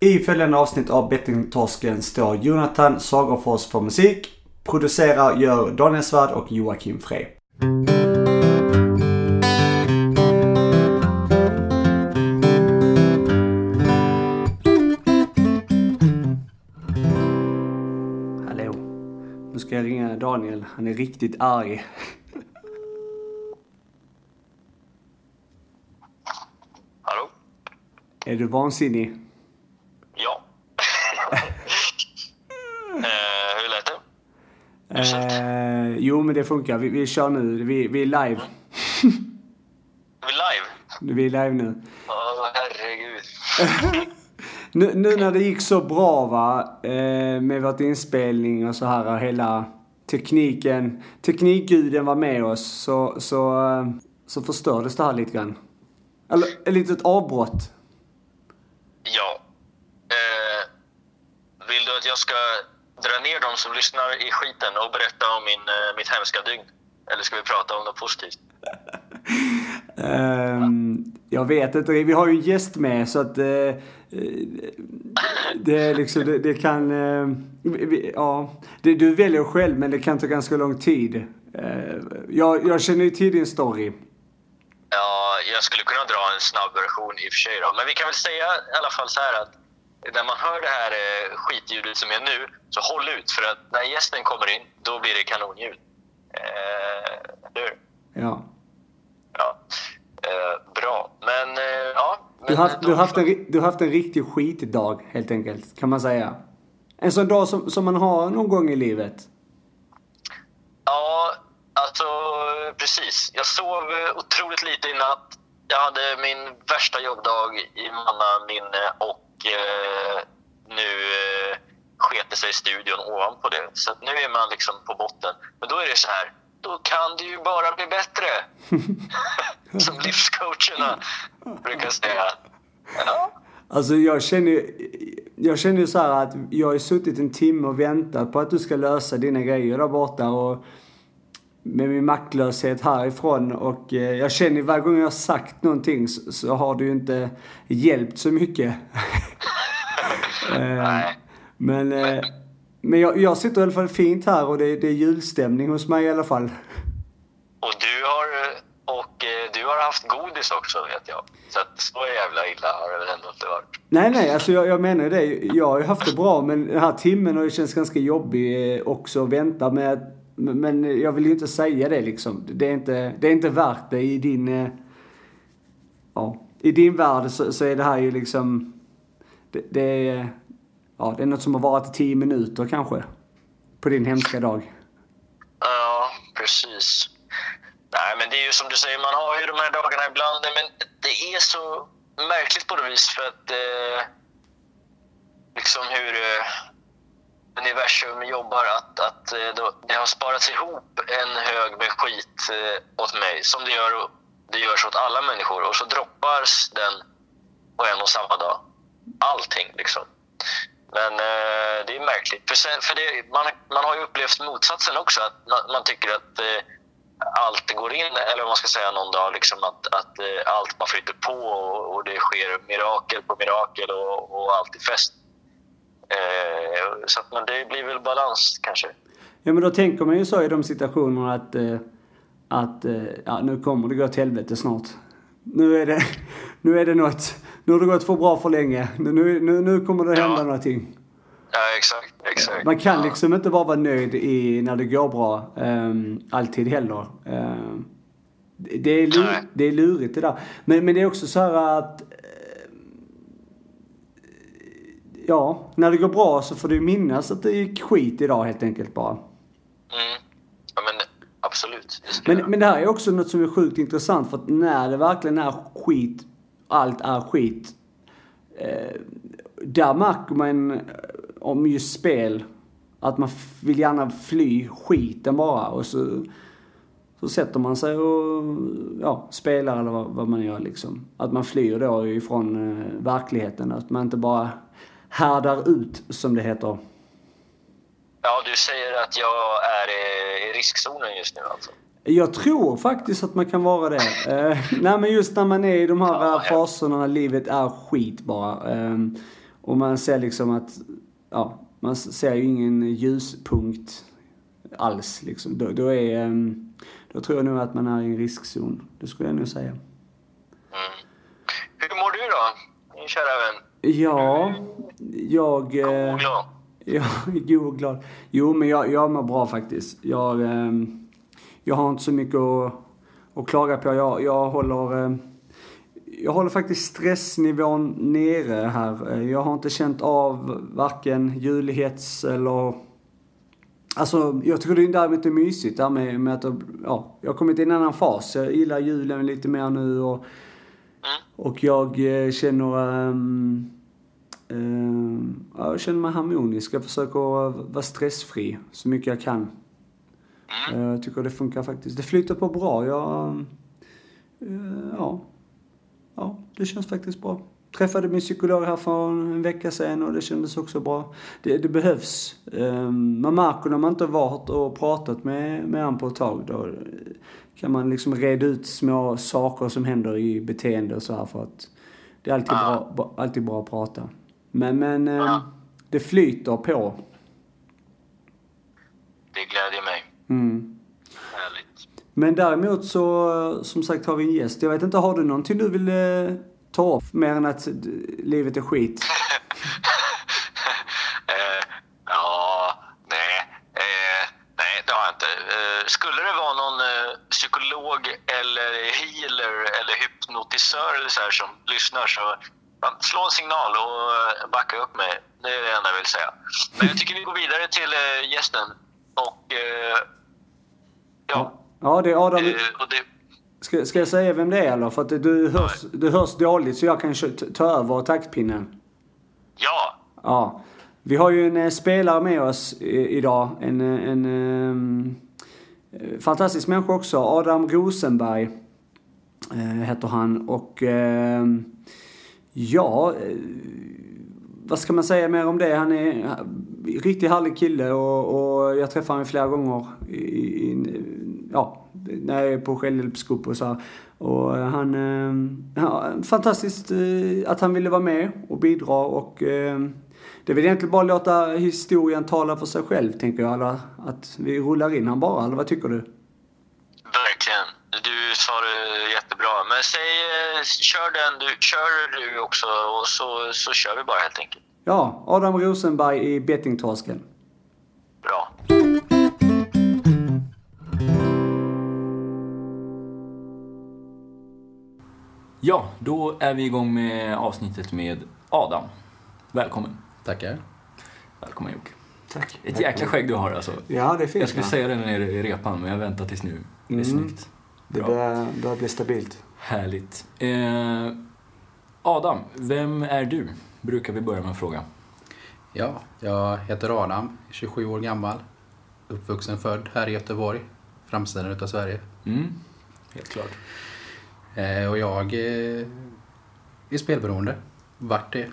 I följande avsnitt av Bettingtorsken står Jonathan Sagerfors för musik. Producerar gör Daniel Svärd och Joakim Frey. Hallå. Nu ska jag ringa Daniel. Han är riktigt arg. Hallå? Är du vansinnig? Ja. eh, hur lät det? Eh, jo, men det funkar. Vi, vi kör nu. Vi, vi är live. Är vi live? Vi är live nu. Ja, herregud. Nu, nu när det gick så bra va, eh, med vårt inspelning och så här och hela tekniken, teknikguden var med oss så, så, eh, så förstördes det här lite grann. Eller ett litet avbrott. Ja. Eh, vill du att jag ska dra ner de som lyssnar i skiten och berätta om min, eh, mitt hemska dygn? Eller ska vi prata om något positivt? Ehm, jag vet inte, vi har ju en gäst med så att eh, det liksom, det, det kan, eh, vi, ja, det, du väljer själv men det kan ta ganska lång tid. Eh, jag, jag känner ju till din story. Ja, jag skulle kunna dra en snabb version i och för sig då. Men vi kan väl säga i alla fall så här att när man hör det här eh, skitljudet som är nu, så håll ut för att när gästen kommer in, då blir det kanonljud. Eh, eller hur? Ja. Ja. Eh, bra. Men eh, ja. Du har, haft, men du, har då- haft en, du har haft en riktig skitdag helt enkelt, kan man säga. En sån dag som, som man har någon gång i livet. Ja, alltså precis. Jag sov eh, otroligt lite i natt. Jag hade min värsta jobbdag i mannaminne och eh, nu eh, sket det sig i studion ovanpå det. Så att nu är man liksom på botten. Men då är det så här, då kan det ju bara bli bättre. Som livscoacherna brukar säga. Ja. Alltså jag känner jag känner ju så här att jag har suttit en timme och väntat på att du ska lösa dina grejer där borta och med min maktlöshet härifrån och eh, jag känner varje gång jag har sagt någonting så, så har det ju inte hjälpt så mycket. Eh, men eh, men jag, jag sitter i alla fall fint här och det, det är julstämning hos mig i alla fall. Och du har, och du har haft godis också vet jag. Så att så jävla illa har det väl ändå inte varit. Nej, nej, alltså jag, jag menar det. Jag har ju haft det bra, men den här timmen har ju känts ganska jobbig också att vänta med. Men jag vill ju inte säga det liksom. Det är inte, det är inte värt det i din... Eh, ja, i din värld så, så är det här ju liksom... Det, det är... Ja, det är något som har varit i tio minuter kanske. På din hemska dag. Ja, precis. Nej, men det är ju som du säger, man har ju de här dagarna ibland, men det är så märkligt på något vis för att eh, liksom hur eh, universum jobbar, att, att eh, det har sparats ihop en hög med skit eh, åt mig, som det gör det görs åt alla människor, och så droppas den på en och samma dag. Allting liksom. Men eh, det är märkligt. För, sen, för det, man, man har ju upplevt motsatsen också. Att man, man tycker att eh, allt går in, eller vad man ska säga någon dag, liksom att, att eh, allt bara flyter på och, och det sker mirakel på mirakel och, och allt är fest. Eh, så att, men det blir väl balans kanske. Ja, men då tänker man ju så i de situationerna att... Eh, att eh, ja, nu kommer det gå åt helvete snart. Nu är det, nu är det något. Nu har det gått för bra för länge. Nu, nu, nu, kommer det hända Ja. någonting. Ja, exakt. exakt. Man kan liksom inte bara vara nöjd i, när det går bra. ehm, alltid heller. Ehm, det, är lur, det är lurigt det där. Men, men det är också så här att... ehm, ja, när det går bra så får du minnas att det gick skit idag helt enkelt bara. Mm. Ja, men absolut. Det Men, men det här är också något som är sjukt intressant för att när det verkligen är skit, allt är skit. Eh, där märker man eh, om just spel att man vill gärna fly skiten bara och så, så sätter man sig och ja, spelar eller vad, vad man gör liksom. Att man flyr då ifrån eh, verkligheten. Att man inte bara härdar ut som det heter. Ja, du säger att jag är i, riskzonen just nu alltså. Jag tror faktiskt att man kan vara det. Eh, nej men just när man är i de här Ja, faserna när livet är skit bara. Eh, och man ser liksom att, ja, man ser ju ingen ljuspunkt alls liksom. Då, då är, ehm, då tror jag nog att man är i en riskzon. Det skulle jag nog säga. Mm. Hur mår du då, min kära vän? Ja, jag... eh, God glad? Ja, god glad. Jo, men jag, jag mår bra faktiskt. Jag, ehm, jag har inte så mycket att, att klaga på. Jag, jag håller... ehm, jag håller faktiskt stressnivån nere här. Eh, Jag har inte känt av varken julhets eller... Alltså, jag tycker det är är mysigt där med, med att ja, jag har kommit i en annan fas. Jag gillar julen lite mer nu och, Mm. och jag eh, känner... ja, jag känner mig harmonisk. Jag försöker vara stressfri så mycket jag kan. Mm. Eh, Jag tycker det funkar faktiskt. Det flyter på bra. Jag... eh, Ja. Ja, det känns faktiskt bra. Träffade min psykolog här för en vecka sedan och det kändes också bra. Det, det behövs. Ehm, Man märker när man inte har varit och pratat med, med honom på ett tag. Då kan man liksom reda ut små saker som händer i beteende och så här för att det är alltid, bra, alltid bra att prata. Men, men Ja. det flyter på. Det glädjer mig. Mm. Härligt. Men däremot så, som sagt har vi en gäst. Jag vet inte, har du någonting du vill eh, ta upp? Mer än att eh, livet är skit? eh, ja, nej. Eh, nej, det har jag inte. Eh, skulle det vara någon eh, psykolog eller healer eller hypnotisör eller så här som lyssnar så slå en signal och eh, backa upp mig. Det är det enda jag vill säga. Men jag tycker vi går vidare till eh, gästen. Och eh, ja, Ja, det är Adam. och det, Ska, ska jag säga vem det är eller? För att du hörs, du hörs dåligt så jag kan ta över taktpinnen. ja, Ja. Vi har ju en spelare med oss idag. En, eh, en ehm, eh, fantastisk människa också. Adam Rosenberg heter han. Och ehm, ja, eh, vad ska man säga mer om det? Han är en riktigt härlig kille och, och jag träffar honom flera gånger i, i, ja, när jag är på självhjälpsgrupp och så här. Och han, eh, ja, fantastiskt eh, att han ville vara med och bidra och det är väl egentligen bara att låta historien tala för sig själv tänker jag. Eller att vi rullar in han bara, eller vad tycker du? verkligen. Du sa det jättebra. Men säg, eh, kör den du, kör du också och så, så kör vi bara helt enkelt. Ja, Adam Rosenberg i Bettingtorsken. Bra. Ja, då är vi igång med avsnittet med Adam. Välkommen. Tackar. Välkommen Jocke. Tack. Ett jäkla skägg du har alltså. Ja, det är fint. Jag skulle va? säga det nere i repan, men jag väntar tills nu. Det är Mm. snyggt. Det börjar, börjar bli stabilt. Härligt. Eh, Adam, vem är du? Brukar vi börja med att fråga. Ja, jag heter Adam, 27 år gammal. Uppvuxen född här i Göteborg, framsidan utav Sverige. Mm, helt klart. Eh, och jag eh, är spelberoende. Vart det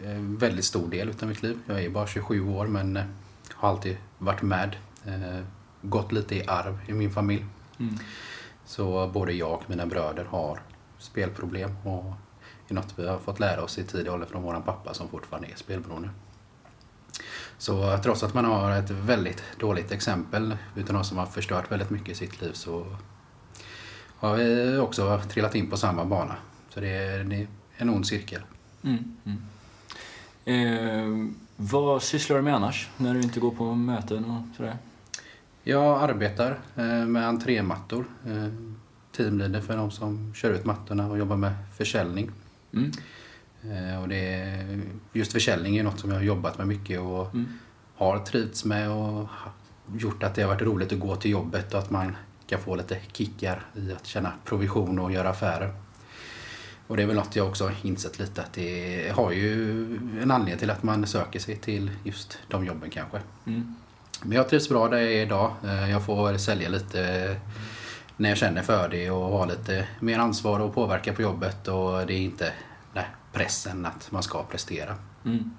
eh, väldigt stor del utav mitt liv. Jag är bara 27 år men eh, har alltid varit med. Eh, gått lite i arv i min familj. Mm. Så både jag och mina bröder har spelproblem och är något vi har fått lära oss i tidig ålder från vår pappa som fortfarande är spelberoende. Så trots att man har ett väldigt dåligt exempel utan någon som har förstört väldigt mycket i sitt liv så har vi också trillat in på samma bana. Så det är, det är en ond cirkel. Mm. Mm. Eh, vad sysslar du med annars, när du inte går på möten och sådär? Jag arbetar eh, med entrémattor. eh, Teamleader för de som kör ut mattorna och jobbar med försäljning. Mm. Eh, Och det är, just försäljning är något som jag har jobbat med mycket och Mm. har trivts med och gjort att det har varit roligt att gå till jobbet och att man kan få lite kickar i att tjäna provision och göra affärer. Och det är väl något jag också har insett lite att det har ju en anledning till att man söker sig till just de jobben kanske. Mm. Men jag trivs bra där jag är idag. Eh, Jag får sälja lite när jag känner för det och ha lite mer ansvar och påverka på jobbet och det är inte nej, pressen att man ska prestera. Mm.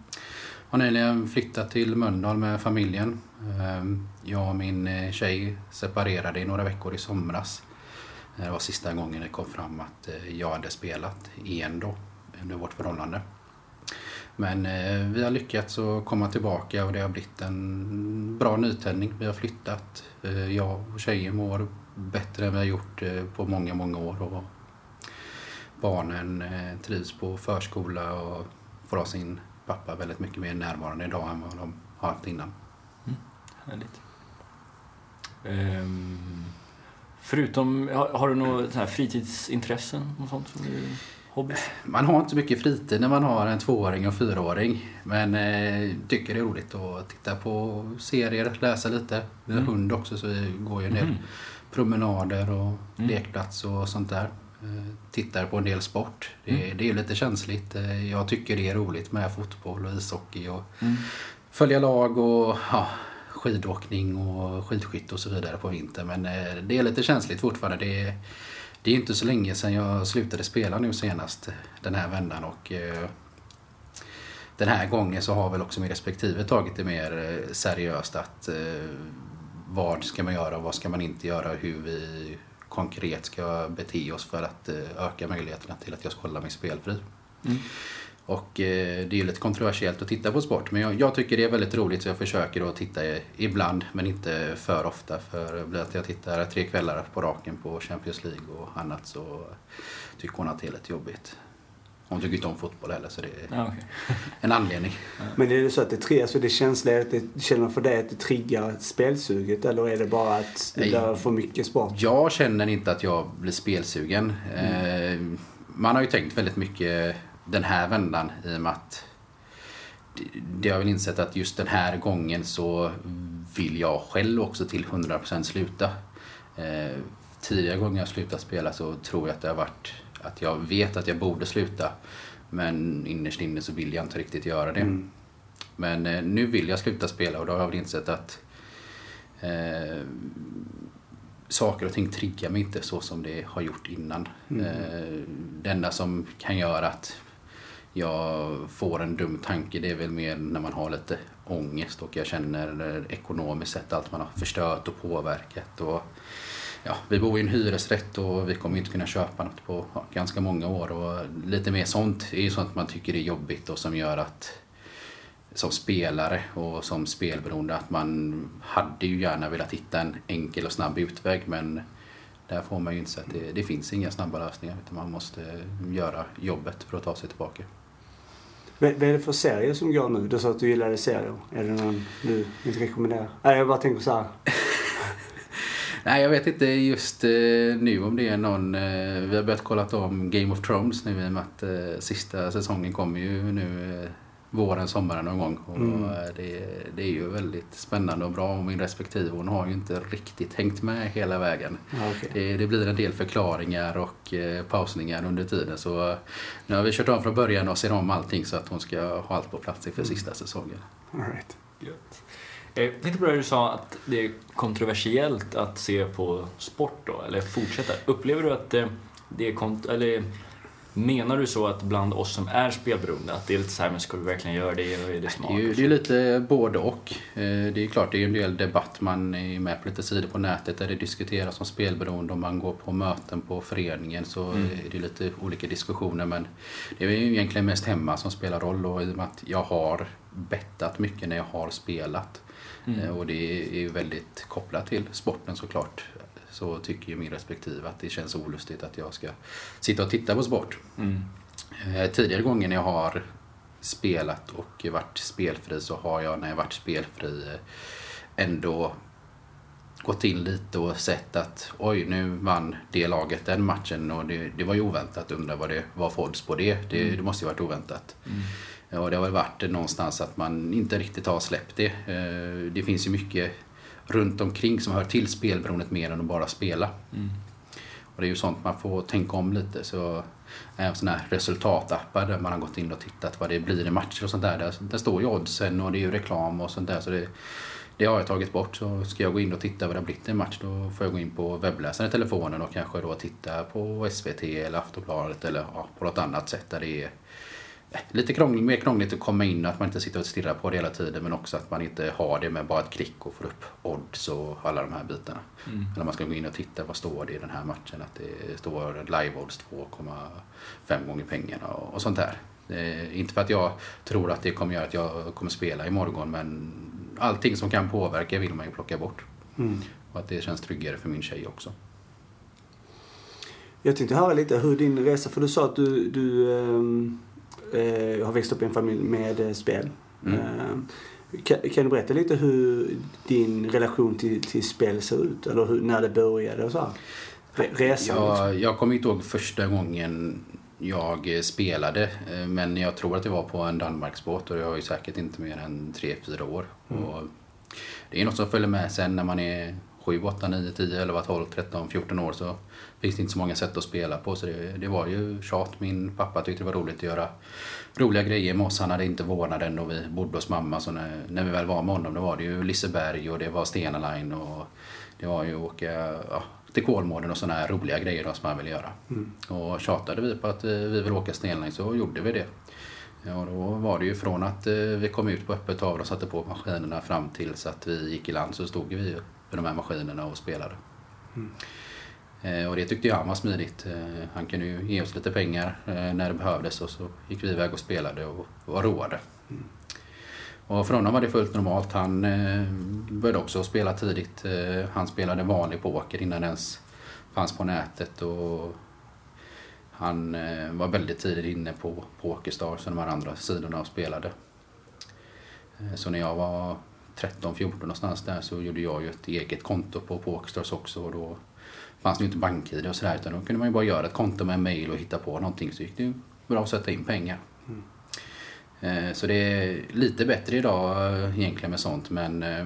Har nyligen flyttat till Mölndal med familjen. Ehm, Jag och min eh, tjej separerade i några veckor i somras. Det var sista gången det kom fram att eh, jag hade spelat igen då under vårt förhållande. Men eh, vi har lyckats att komma tillbaka och det har blivit en bra nytändning. Vi har flyttat. Eh, jag och tjejen mår bättre än vi har gjort eh, på många, många år. Och barnen eh, trivs på förskola och får ha sin pappa väldigt mycket mer närvarande idag än vad de har haft innan. Mm. Härligt. Ehm, förutom, har, har du några fritidsintressen? Och sånt som du, hobby? Man har inte så mycket fritid när man har en tvååring och fyraåring. Men eh, tycker det är roligt att titta på serier, läsa lite. Vi har Mm. hund också så vi går ju en del Mhm. promenader och Mm. lekplats och sånt där. Eh, tittar på en del sport. Det, Mm. det är lite känsligt. Eh, jag tycker det är roligt med fotboll och ishockey och Mm. följa lag och ja, skidåkning och skidskytte och så vidare på vintern. Men eh, det är lite känsligt fortfarande. Det är, det är inte så länge sedan jag slutade spela nu senast den här vändan och eh, den här gången så har väl också min respektive tagit det mer eh, seriöst att eh, vad ska man göra och vad ska man inte göra och hur vi konkret ska bete oss för att eh, öka möjligheterna till att jag ska hålla mig spelfri. Mm. Och eh, det är ju lite kontroversiellt att titta på sport men jag, jag tycker det är väldigt roligt så jag försöker att titta ibland men inte för ofta. För blir att jag tittar tre kvällar på raken på Champions League och annat så tycker hon att det är lite jobbigt. Hon tycker inte om fotboll heller så det är Ja, okej. en anledning. Men är det så att det, tri- alltså det känsliga, att det, känner för dig att det triggar spelsuget eller är det bara att det blir för mycket sport? Jag känner inte att jag blir spelsugen. Eh, man har ju tänkt väldigt mycket den här vändan i och med att det- har väl insett att just den här gången så vill jag själv också till 100% sluta. Eh, tidigare gånger jag slutat spela så tror jag att det har varit att jag vet att jag borde sluta. Men innerst inne så vill jag inte riktigt göra det. Mm. Men eh, nu vill jag sluta spela och då har jag väl insett att eh, saker och ting triggar mig inte så som det har gjort innan. Mm. Eh, det enda som kan göra att jag får en dum tanke det är väl mer när man har lite ångest och jag känner ekonomiskt sett allt man har förstört och påverkat. Och, ja, vi bor i en hyresrätt och vi kommer inte kunna köpa något på ja, ganska många år. Och lite mer sånt är ju sånt man tycker är jobbigt och som gör att som spelare och som spelberoende att man hade ju gärna velat hitta en enkel och snabb utväg men där får man ju inte att det, det finns inga snabba lösningar utan man måste göra jobbet för att ta sig tillbaka. Vad är det för serier som går nu? Du sa att du gillade serier. Är det någon du inte rekommenderar? Nej, jag bara tänker så här. Nej, jag vet inte just eh, nu om det är någon... Eh, vi har börjat kolla om Game of Thrones nu i och med att eh, sista säsongen kommer ju nu eh, våren, sommaren någon gång. Och Mm. eh, det, det är ju väldigt spännande och bra och min respektive hon har ju inte riktigt hängt med hela vägen. Okej. Det, det blir en del förklaringar och eh, pausningar under tiden så eh, nu har vi kört om från början och ser om allting så att hon ska ha allt på plats inför sista säsongen. All right. Eh, Jag tänkte på det du sa att det är kontroversiellt att se på sport då, eller fortsätta. Upplever du att eh, det är kont- eller menar du så att bland oss som är spelberoende, att det är lite så här, men ska du verkligen göra det och är det smart? Det är ju det är lite både och. Eh, Det är klart, det är en del debatt. Man är med på lite sidor på nätet där det diskuteras om spelberoende. Om man går på möten på föreningen så Mm. är det lite olika diskussioner. Men det är ju egentligen mest hemma som spelar roll och i och med att jag har bettat mycket när jag har spelat. Mm. Eh, Och det är ju väldigt kopplat till sporten såklart. Så tycker ju min respektive att det känns olustigt att jag ska sitta och titta på sport. Mm. Eh, Tidigare gånger när jag har spelat och varit spelfri så har jag när jag varit spelfri eh, ändå gått in lite och sett att oj nu vann det laget den matchen och det, det var ju oväntat. Undrar vad det var för odds på det. Det, det måste ju varit oväntat. Mm. Och det har väl varit någonstans att man inte riktigt har släppt det. Eh, Det finns ju mycket runt omkring som hör till spelberoendet mer än att bara spela. Mm. Och det är ju sånt man får tänka om lite. Så även sådana här resultatappar där man har gått in och tittat vad det blir i matcher och sånt där. Där, där står ju oddsen och det är ju reklam och sånt där. Så det, det har jag tagit bort. Så ska jag gå in och titta vad det har blivit i en match då får jag gå in på webbläsaren i telefonen och kanske då titta på SVT eller Aftonbladet eller ja, på något annat sätt där det är eh, lite krångligt, mer krångligt att komma in att man inte sitter och stirrar på det hela tiden men också att man inte har det med bara ett klick och får upp odds och alla de här bitarna. Mm. När man ska gå in och titta vad står det i den här matchen. Att det står live odds 2,5 gånger pengarna och, och sånt där. Eh, inte för att jag tror att det kommer göra att jag kommer spela imorgon men allting som kan påverka vill man ju plocka bort. Mm. Och att det känns tryggare för min tjej också. Jag tänkte höra lite hur din resa, för du sa att du, du ehm, eh, har växt upp i en familj med eh, spel. Mm. Eh, kan, kan du berätta lite hur din relation till, till spel ser ut? Eller hur, när det började och så här? Re, resan liksom. Jag, jag kommer inte ihåg första gången jag spelade men jag tror att det var på en Danmarksbåt och jag är ju säkert inte mer än 3-4 år. Och det är något som följer med sen när man är 7, 8, 9, 10, 11, 12, 13, 14 år så finns det inte så många sätt att spela på. Så det, det var ju tjat. Min pappa tyckte det var roligt att göra roliga grejer med oss. Han hade inte vårdnaden och vi bodde hos mamma. Så när, när vi väl var med honom då var det ju Liseberg och det var Stena Line och det var ju åka ja, till Kolmården och sådana här roliga grejer då, som man vill göra. Och tjatade vi på att eh, vi vill åka Stena Line så gjorde vi det. Ja, då var det ju från att eh, vi kom ut på öppet hav och satte på maskinerna fram tills att vi gick i land så stod vi vid de här maskinerna och spelade. Eh, Eh, och det tyckte jag han var smidigt. Eh, han kunde ju ge oss lite pengar eh, när det behövdes och så gick vi iväg och spelade och var roade. Och för honom var det fullt normalt. Han började också spela tidigt. Han spelade vanlig poker innan det ens fanns på nätet. Och han var väldigt tidigt inne på Pokerstars och de här andra sidorna och spelade. Så när jag var 13-14 någonstans där så gjorde jag ju ett eget konto på Pokerstars också och då fanns det ju inte bank-id och sådär utan då kunde man ju bara göra ett konto med mail och hitta på någonting så gick det ju bra att sätta in pengar. Eh, Så det är lite bättre idag eh, egentligen med sånt men eh,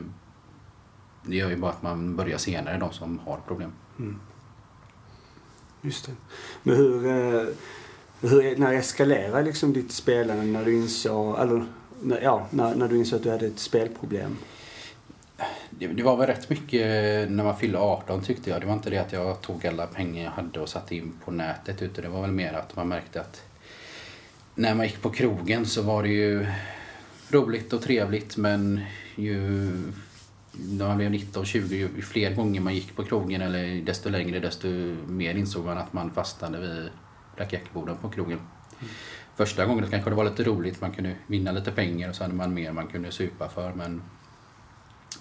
det gör ju bara att man börjar senare, de som har problem. Just det. Men hur, hur när eskalerar liksom ditt spelande när du insåg, eller när, ja, när, när du insåg att du hade ett spelproblem? Det, det var väl rätt mycket när man fyllde 18 tyckte jag. Det var inte det att jag tog alla pengar jag hade och satte in på nätet utan det var väl mer att man märkte att när man gick på krogen så var det ju roligt och trevligt men ju när man blev 19-20, ju fler gånger man gick på krogen eller desto längre desto mer insåg man att man fastnade vid blackjackborden på krogen. Första gången kanske det var lite roligt, man kunde vinna lite pengar och så hade man mer man kunde supa för men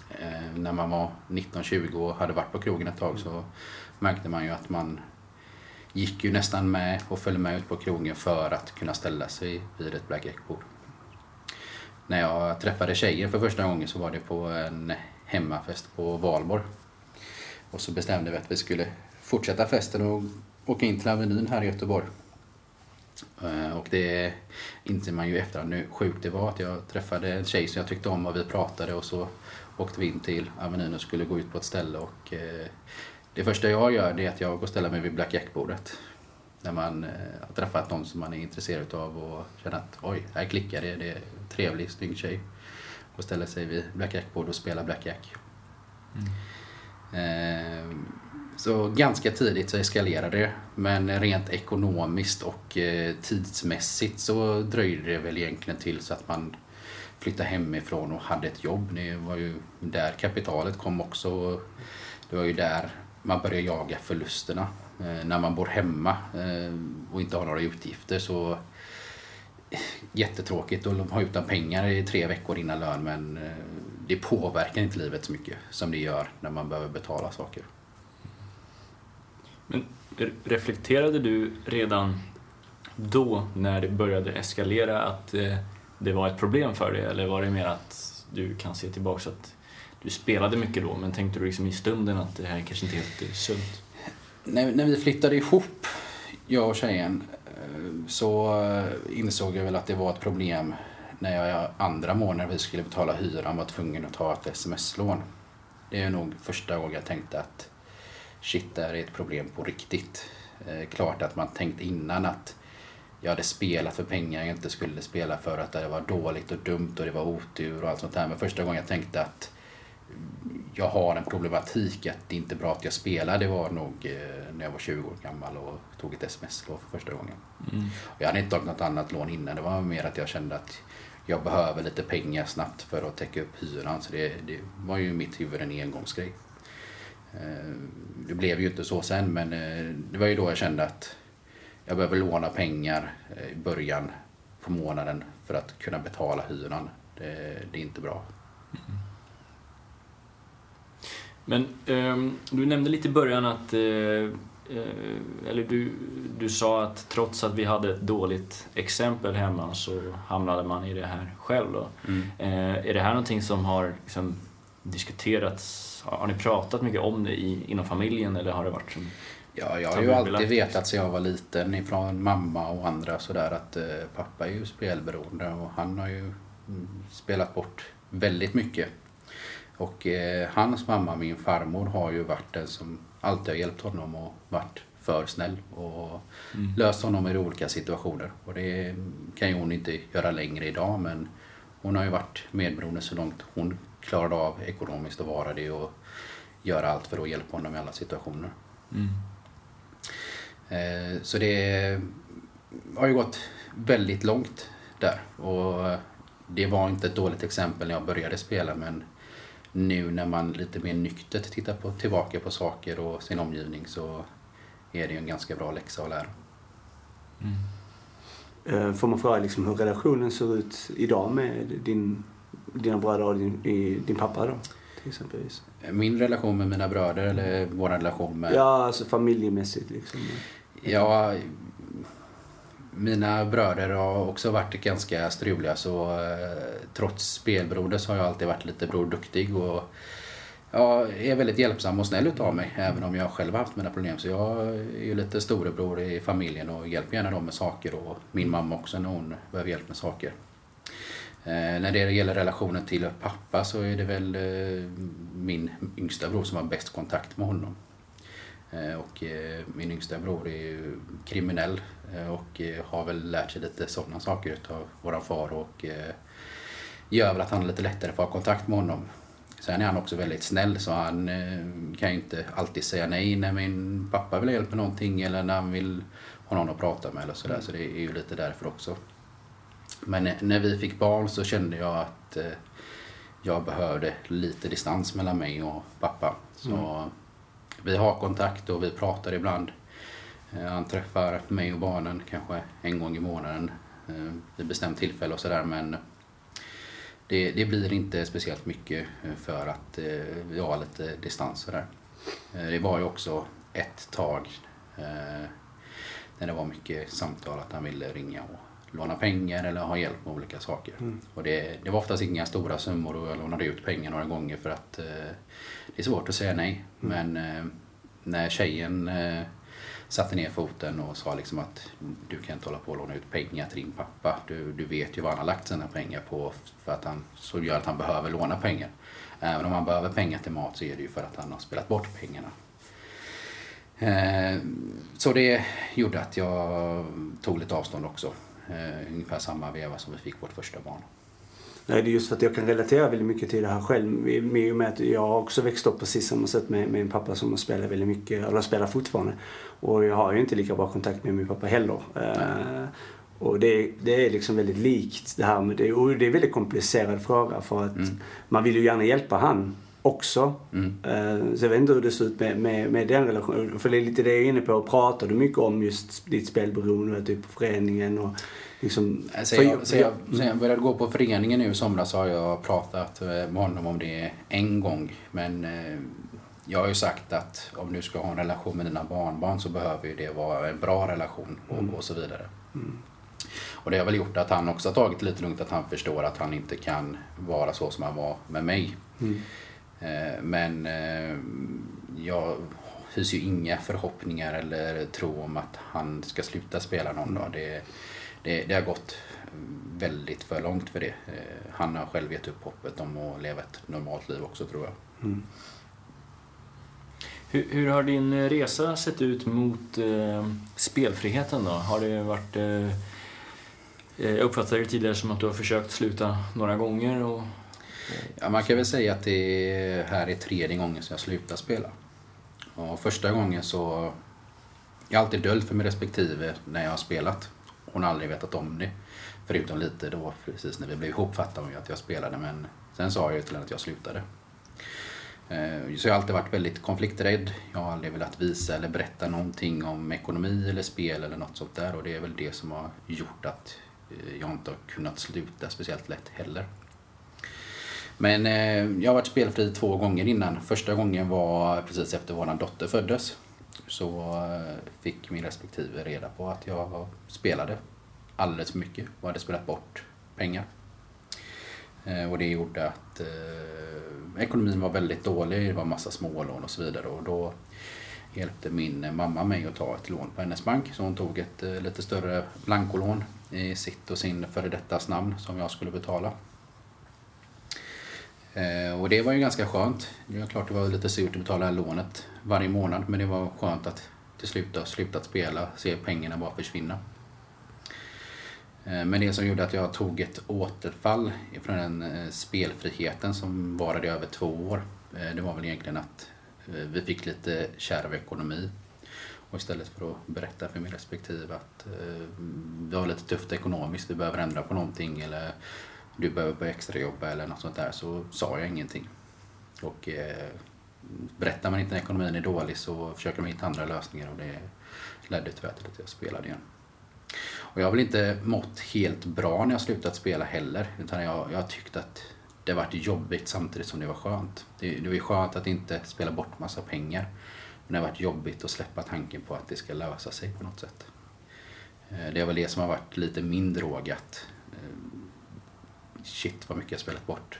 Eh, när man var 19-20 och hade varit på krogen ett tag så märkte man ju att man gick ju nästan med och följde med ut på krogen för att kunna ställa sig vid ett blackjackbord. När jag träffade tjejen för första gången så var det på en hemmafest på Valborg. Och så bestämde vi att vi skulle fortsätta festen och åka in till Avenyn här i Göteborg. Eh, och det inser man ju i efterhand hur sjukt det var att jag träffade en tjej som jag tyckte om och vi pratade och så åkte vi in till Avenyn och skulle gå ut på ett ställe och eh, det första jag gör det är att jag går och ställer mig vid blackjackbordet. När man eh, har träffat någon som man är intresserad av och känner att oj, här klickar det, det är en trevlig, snygg tjej. Och ställer sig vid blackjackbord och spelar blackjack. Eh, Så ganska tidigt så eskalerade det. Men rent ekonomiskt och tidsmässigt så dröjde det väl egentligen till så att man flyttade hemifrån och hade ett jobb. Det var ju där kapitalet kom också. Det var ju där man började jaga förlusterna. Eh, när man bor hemma eh, och inte har några utgifter så eh, jättetråkigt att ha utan pengar i tre veckor innan lön men det påverkar inte livet så mycket som det gör när man behöver betala saker. Men reflekterade du redan då, när det började eskalera, att eh, det var ett problem för dig? Eller var det mer att du kan se tillbaka att du spelade mycket då, men tänkte du liksom i stunden att det här kanske inte är helt eh, sunt? När, när vi flyttade ihop, jag och tjejen, eh, så eh, insåg jag väl att det var ett problem när jag andra månaden vi skulle betala hyran var tvungen att ta ett sms-lån. Det är nog första gången jag tänkte att shit, det här är ett problem på riktigt. Eh, klart att man tänkt innan att jag hade spelat för pengar jag inte skulle spela för att det var dåligt och dumt och det var otur och allt sånt där. Men första gången jag tänkte att jag har en problematik att det inte är bra att jag spelar. Det var nog eh, när jag var 20 år gammal och tog ett sms-lån för första gången. Och jag hade inte tagit något annat lån innan. Det var mer att jag kände att jag behöver lite pengar snabbt för att täcka upp hyran. Så det, det var ju i mitt huvud en engångsgrej. Eh, Det blev ju inte så sen men eh, det var ju då jag kände att jag behöver låna pengar eh, i början på månaden för att kunna betala hyran. Det, det är inte bra. Men ehm, du nämnde lite i början att, eh, eh, eller du, du sa att trots att vi hade ett dåligt exempel hemma så hamnade man i det här själv då. Eh, är det här någonting som har liksom, diskuterats? Har ni pratat mycket om det i, inom familjen eller har det varit som... Ja, jag har ju alltid vetat sedan jag var liten ifrån mamma och andra sådär att eh, pappa är ju spelberoende och han har ju mm, spelat bort väldigt mycket. Och eh, hans mamma, min farmor, har ju varit den som alltid har hjälpt honom och varit för snäll och löst honom i olika situationer. Och det kan ju hon inte göra längre idag men hon har ju varit medberoende så långt hon klarade av ekonomiskt att vara det och göra allt för att hjälpa honom i alla situationer. Eh, Så det har ju gått väldigt långt där. Och det var inte ett dåligt exempel när jag började spela men nu när man lite mer nyktert tittar på, tillbaka på saker och sin omgivning så är det ju en ganska bra läxa att lära. Eh, Får man fråga liksom hur relationen ser ut idag med din, dina bröder och din, din pappa då? Till exempelvis. Min relation med mina bröder eller vår relation med... Ja, alltså familjemässigt liksom. Ja, mina bröder har också varit ganska struliga så eh, trots spelberoende så har jag alltid varit lite Bror Duktig och jag är väldigt hjälpsam och snäll utav mig även om jag själv har haft mina problem. Så jag är ju lite storebror i familjen och hjälper gärna dem med saker och min mamma också när hon behöver hjälp med saker. Eh, när det gäller relationen till pappa så är det väl eh, min yngsta bror som har bäst kontakt med honom. Eh, Och eh, min yngsta bror är ju kriminell eh, och har väl lärt sig lite sådana saker utav våran far och gör väl att han har lite lättare att ha kontakt med honom. Sen är han också väldigt snäll så han kan ju inte alltid säga nej när min pappa vill ha hjälp med någonting eller när han vill ha någon att prata med eller sådär. Så det är ju lite därför också. Men när vi fick barn så kände jag att jag behövde lite distans mellan mig och pappa. Så vi har kontakt och vi pratar ibland. Eh, han träffar mig och barnen kanske en gång i månaden eh, vid bestämt tillfälle och sådär men det, det blir inte speciellt mycket eh, för att vi har lite distans sådär. Det var ju också ett tag när det var mycket samtal att han ville ringa och låna pengar eller ha hjälp med olika saker. Och det, det var oftast inga stora summor och jag lånade ut pengar några gånger för att eh, det är svårt att säga nej. Men eh, när tjejen eh, satte ner foten och sa liksom att du kan inte hålla på och låna ut pengar till din pappa. Du, du vet ju vad han har lagt sina pengar på för att han, så gör att han behöver låna pengar. Även om han behöver pengar till mat så är det ju för att han har spelat bort pengarna. Eh, Så det gjorde att jag tog lite avstånd också. Eh, Ungefär samma veva som vi fick vårt första barn. Nej, det är just för att jag kan relatera väldigt mycket till det här själv. I och med att jag också växt upp precis samma sätt med, med en pappa som spelar väldigt mycket, eller spelar fortfarande. Och jag har ju inte lika bra kontakt med min pappa heller. Eh, och det, det är liksom väldigt likt det här med det. Och det är en väldigt komplicerad fråga för att man vill ju gärna hjälpa han också. Mm. Eh, Så jag vet inte hur det ser ut med, med, med den relationen. För det är lite det jag är inne på. Pratar du mycket om just ditt spelberoende, typ föreningen och liksom... Sen för- jag, sen, jag, sen jag började gå på föreningen nu i somras så har jag pratat eh, med honom om det en gång. Men eh, jag har ju sagt att om du ska ha en relation med dina barnbarn så behöver ju det vara en bra relation och, och så vidare. Och det har väl gjort att han också har tagit lite lugnt, att han förstår att han inte kan vara så som han var med mig. Eh, Men eh, jag hyser ju inga förhoppningar eller tro om att han ska sluta spela någon dag. Det, det, det har gått väldigt för långt för det. Eh, Han har själv gett upp hoppet om att leva ett normalt liv också tror jag. Hur, hur har din resa sett ut mot eh, spelfriheten då? Har det varit... Eh, eh, jag uppfattade det tidigare som att du har försökt sluta några gånger och... Ja, man kan väl säga att det här är tredje gången som jag slutar spela. Och första gången så... Jag har alltid döljt för min respektive när jag har spelat. Hon har aldrig vetat om det. Förutom lite då precis när vi blev ihop fattade hon ju att jag spelade men sen sa jag ju till henne att jag slutade. Eh, så jag har alltid varit väldigt konflikträdd. Jag har aldrig velat visa eller berätta någonting om ekonomi eller spel eller något sånt där och det är väl det som har gjort att eh, jag inte har kunnat sluta speciellt lätt heller. Men eh, jag har varit spelfri två gånger innan. Första gången var precis efter vår dotter föddes. Så eh, fick min respektive reda på att jag spelade alldeles för mycket och hade spelat bort pengar. Eh, och det gjorde att eh, ekonomin var väldigt dålig, det var massa smålån och så vidare. Och då hjälpte min mamma mig att ta ett lån på hennes bank. Så hon tog ett eh, lite större blankolån i sitt och sin före dettas namn som jag skulle betala. Eh, och det var ju ganska skönt. Det var klart det var lite surt att betala lånet varje månad men det var skönt att till slut ha slutat spela, se pengarna bara försvinna. Eh, men det som gjorde att jag tog ett återfall från den eh, spelfriheten som varade i över två år, eh, det var väl egentligen att eh, vi fick lite kärv ekonomi. Och istället för att berätta för min respektive att eh, vi har lite tufft ekonomiskt, vi behöver ändra på någonting eller du behöver börja extrajobba eller något sånt där så sa jag ingenting. Och eh, berättar man inte när ekonomin är dålig så försöker man hitta andra lösningar och det ledde tyvärr till att jag spelade igen. Och jag har väl inte mått helt bra när jag slutat spela heller utan jag, jag har tyckt att det har varit jobbigt samtidigt som det var skönt. Det, det var skönt att inte spela bort massa pengar men det har varit jobbigt att släppa tanken på att det ska lösa sig på något sätt. Eh, det är väl det som har varit lite min drog att eh, shit vad mycket jag spelat bort.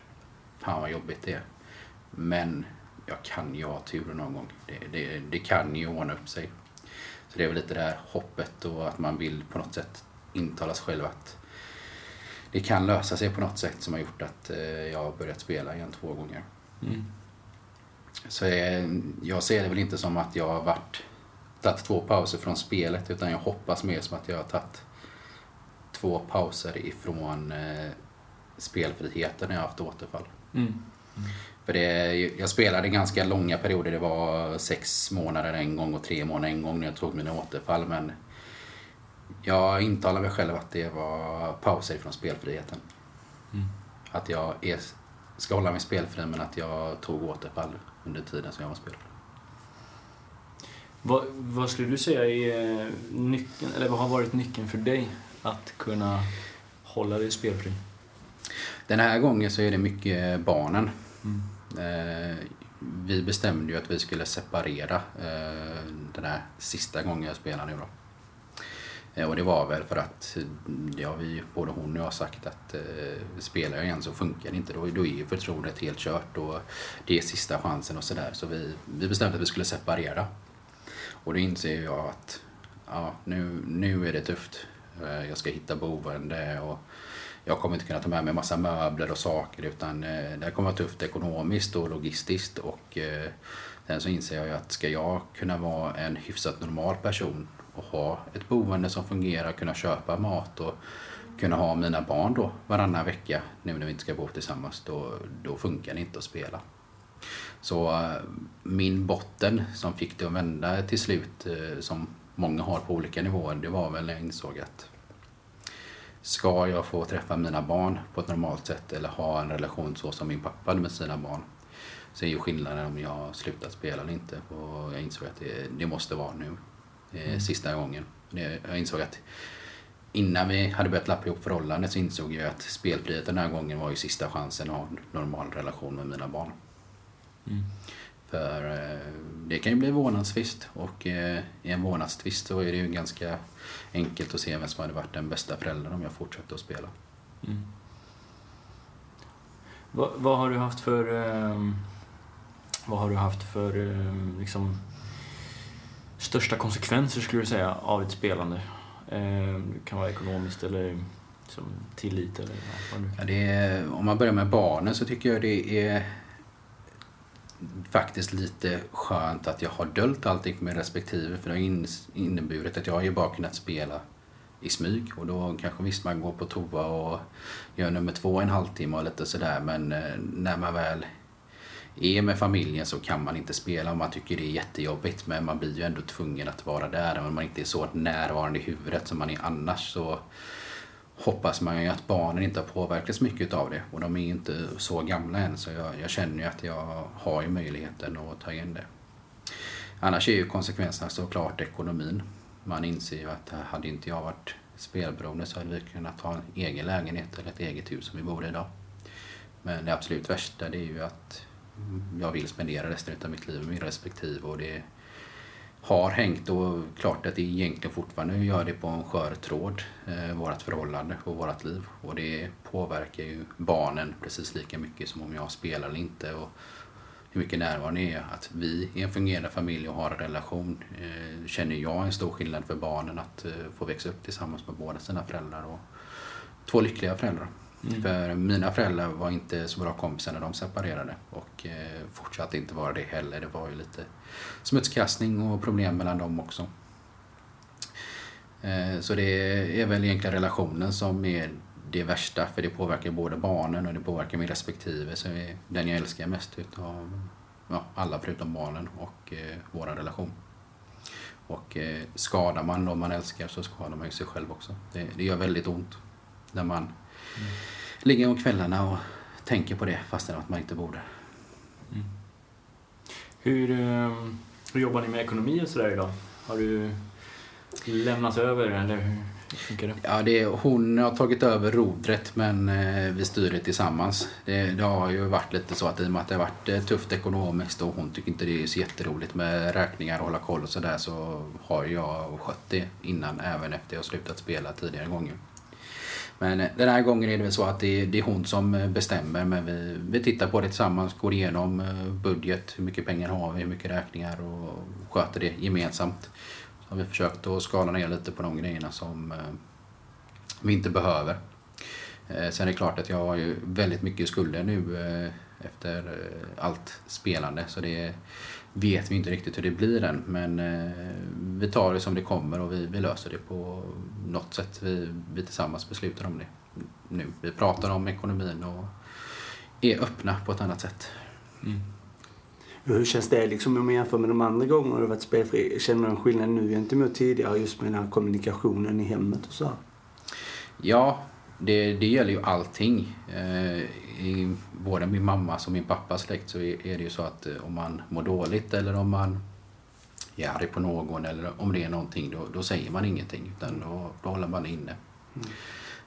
Fan vad jobbigt det är. Men jag kan ju ha tur någon gång. Det, det, det kan ju ordna upp sig. Så det är väl lite det här hoppet och att man vill på något sätt intala sig själv att det kan lösa sig på något sätt som har gjort att eh, jag har börjat spela igen två gånger. Mm. Så jag, jag ser det väl inte som att jag har varit, tagit två pauser från spelet utan jag hoppas mer som att jag har tagit två pauser ifrån eh, spelfriheten när jag har haft återfall. Mm. Mm. För det, jag spelade ganska långa perioder. Det var sex månader en gång och tre månader en gång när jag tog mina återfall. Men jag intalade mig själv att det var pauser från spelfriheten. Mm. Att jag är, ska hålla mig spelfri men att jag tog återfall under tiden som jag var spelfri. Vad, vad skulle du säga är eh, nyckeln, eller vad har varit nyckeln för dig att kunna hålla dig spelfri? Den här gången så är det mycket barnen. Mm. Eh, vi bestämde ju att vi skulle separera eh, den här sista gången jag spelade nu då. Eh, och det var väl för att, det har vi, både hon och jag sagt att spelar jag igen så funkar det inte. Då, då är ju förtroendet helt kört och det är sista chansen och sådär. Så vi, vi bestämde att vi skulle separera. Och då inser jag att ja, nu, nu är det tufft. Jag ska hitta boende och jag kommer inte kunna ta med mig massa möbler och saker utan eh, det kommer vara tufft ekonomiskt och logistiskt och eh, sen så inser jag ju att ska jag kunna vara en hyfsat normal person och ha ett boende som fungerar, kunna köpa mat och kunna ha mina barn då varannan vecka nu när vi inte ska bo tillsammans, då, då funkar det inte att spela. Så eh, min botten som fick det att vända till slut, som många har på olika nivåer, det var väl när jag insåg att Ska jag få träffa mina barn på ett normalt sätt eller ha en relation så som min pappa hade med sina barn så är ju skillnaden om jag slutat spela eller inte. Och jag insåg att det, det måste vara nu. Mm. Sista gången. Jag insåg att innan vi hade börjat lappa ihop förhållandet så insåg jag att spelfriheten den här gången var ju sista chansen att ha en normal relation med mina barn. Mm. För eh, det kan ju bli vårdnadstvist och eh, i en vårdnadstvist så är det ju ganska enkelt att se vem som hade varit den bästa föräldern om jag fortsatte att spela. Mm. Vad, vad, har du haft för eh, vad har du haft för eh, liksom, största konsekvenser skulle du säga av ditt spelande? Eh, det kan vara ekonomiskt eller liksom, tillit eller vad ja, det är, Om man börjar med barnen så tycker jag det är faktiskt lite skönt att jag har döljt allting för min respektive för det har inneburit att jag har ju bara kunnat spela i smyg. Och då kanske visst man går på toa och gör nummer två en halvtimme och lite sådär men eh, när man väl är med familjen så kan man inte spela och man tycker det är jättejobbigt. Men man blir ju ändå tvungen att vara där. Även om man inte är så närvarande i huvudet som man är annars så hoppas man ju att barnen inte har påverkats mycket av det och de är inte så gamla än så jag, jag känner ju att jag har ju möjligheten att ta igen det. Annars är ju konsekvenserna såklart ekonomin. Man inser ju att hade inte jag varit spelberoende så hade vi kunnat ha en egen lägenhet eller ett eget hus som vi bor i idag. Men det absolut värsta det är ju att jag vill spendera resten av mitt liv med min respektive och det har hängt och klart att det egentligen fortfarande gör det på en skör tråd, eh, vårt förhållande och vårt liv. Och det påverkar ju barnen precis lika mycket som om jag spelar eller inte. Och hur mycket närvarande är att vi är en fungerande familj och har en relation. Eh, känner jag en stor skillnad för barnen att eh, få växa upp tillsammans med båda sina föräldrar och två lyckliga föräldrar. Mm. För mina föräldrar var inte så bra kompisar när de separerade och eh, fortsatte inte vara det heller. Det var ju lite smutskastning och problem mellan dem också. Eh, så det är väl egentligen relationen som är det värsta för det påverkar både barnen och det påverkar min respektive. som är den jag älskar mest utav ja, alla förutom barnen och eh, vår relation. Och eh, skadar man de man älskar så skadar man ju sig själv också. Det, det gör väldigt ont när man mm. ligger om kvällarna och tänker på det fastän att man inte borde. Mm. Hur, eh, hur jobbar ni med ekonomi och sådär idag? Har du lämnat över eller hur funkar det? Ja, det är, hon har tagit över rodret men eh, vi styr det tillsammans. Det, det, har ju varit lite så att i och med att det har varit eh, tufft ekonomiskt och hon tycker inte det är så jätteroligt med räkningar och hålla koll och sådär så har jag skött det innan även efter jag slutat spela tidigare gånger. Men eh, den här gången är det väl så att det, det är hon som eh, bestämmer men vi, vi tittar på det tillsammans, går igenom eh, budget, hur mycket pengar har vi, hur mycket räkningar och sköter det gemensamt. Så har vi försökt att skala ner lite på de grejerna som vi inte behöver. Sen är det klart att jag har ju väldigt mycket skulder nu efter allt spelande så det vet vi inte riktigt hur det blir än. Men eh, vi tar det som det kommer och vi, vi löser det på något sätt. Vi, vi tillsammans beslutar om det nu. Vi pratar om ekonomin och är öppna på ett annat sätt. Mm. Hur känns det liksom om man jämför med de andra gångerna du varit spelfri? Känner du en skillnad nu gentemot tidigare just med den här kommunikationen i hemmet och så? Ja, det, det gäller ju allting. I både min mammas och min pappas släkt så är, är det ju så att eh, om man mår dåligt eller om man är arg på någon eller om det är någonting då, då säger man ingenting utan då, då håller man inne. Mm.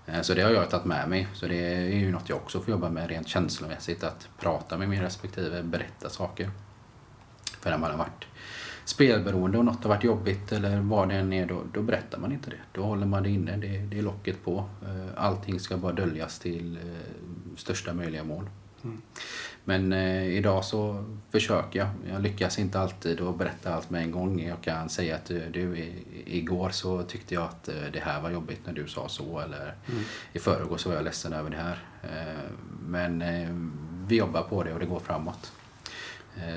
Eh, så det har jag tagit med mig. Så det är ju något jag också får jobba med rent känslomässigt. Att prata med min respektive, berätta saker. För när man har varit spelberoende och något har varit jobbigt eller vad det än är, då, då berättar man inte det. Då håller man det inne, det, det är locket på. Eh, allting ska bara döljas till eh, största möjliga mål. Mm. Men eh, idag så försöker jag. Jag lyckas inte alltid att berätta allt med en gång. Jag kan säga att eh, du, igår så tyckte jag att det här var jobbigt när du sa så. Eller mm. i förrgår så var jag ledsen över det här. Eh, men eh, vi jobbar på det och det går framåt.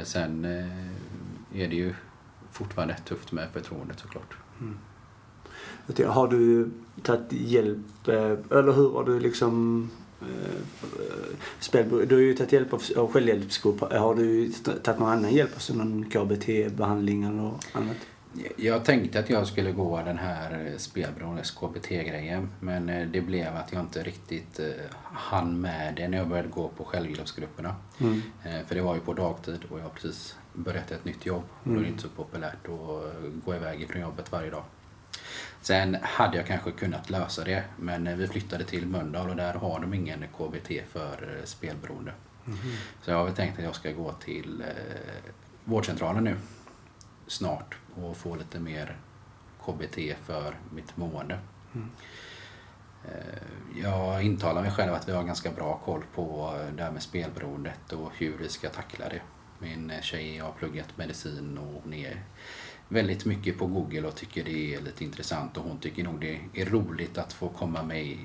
Sen är det ju fortfarande tufft med förtroendet såklart. Mm. Har du tagit hjälp, eh, eller hur har du liksom eh, spel, du har ju tagit hjälp av självhjälpsgrupp. Har du tagit någon annan hjälp, alltså någon KBT-behandling eller annat? Jag tänkte att jag skulle gå den här spelberoendes KBT-grejen men eh, det blev att jag inte riktigt hann med det när jag började gå på självhjälpsgrupperna. Mm. För det var ju på dagtid och jag precis börjat ett nytt jobb. Och då är det mm. inte så populärt att gå iväg ifrån jobbet varje dag. Sen hade jag kanske kunnat lösa det, men vi flyttade till Mölndal och där har de ingen KBT för eh, spelberoende. Mm. Så jag har väl tänkt att jag ska gå till eh, vårdcentralen nu snart och få lite mer KBT för mitt mående. Mm. Eh, jag intalar mig själv att vi har ganska bra koll på det här med spelberoendet och hur vi ska tackla det. Min tjej har pluggat medicin och hon är väldigt mycket på Google och tycker det är lite intressant och hon tycker nog det är roligt att få komma med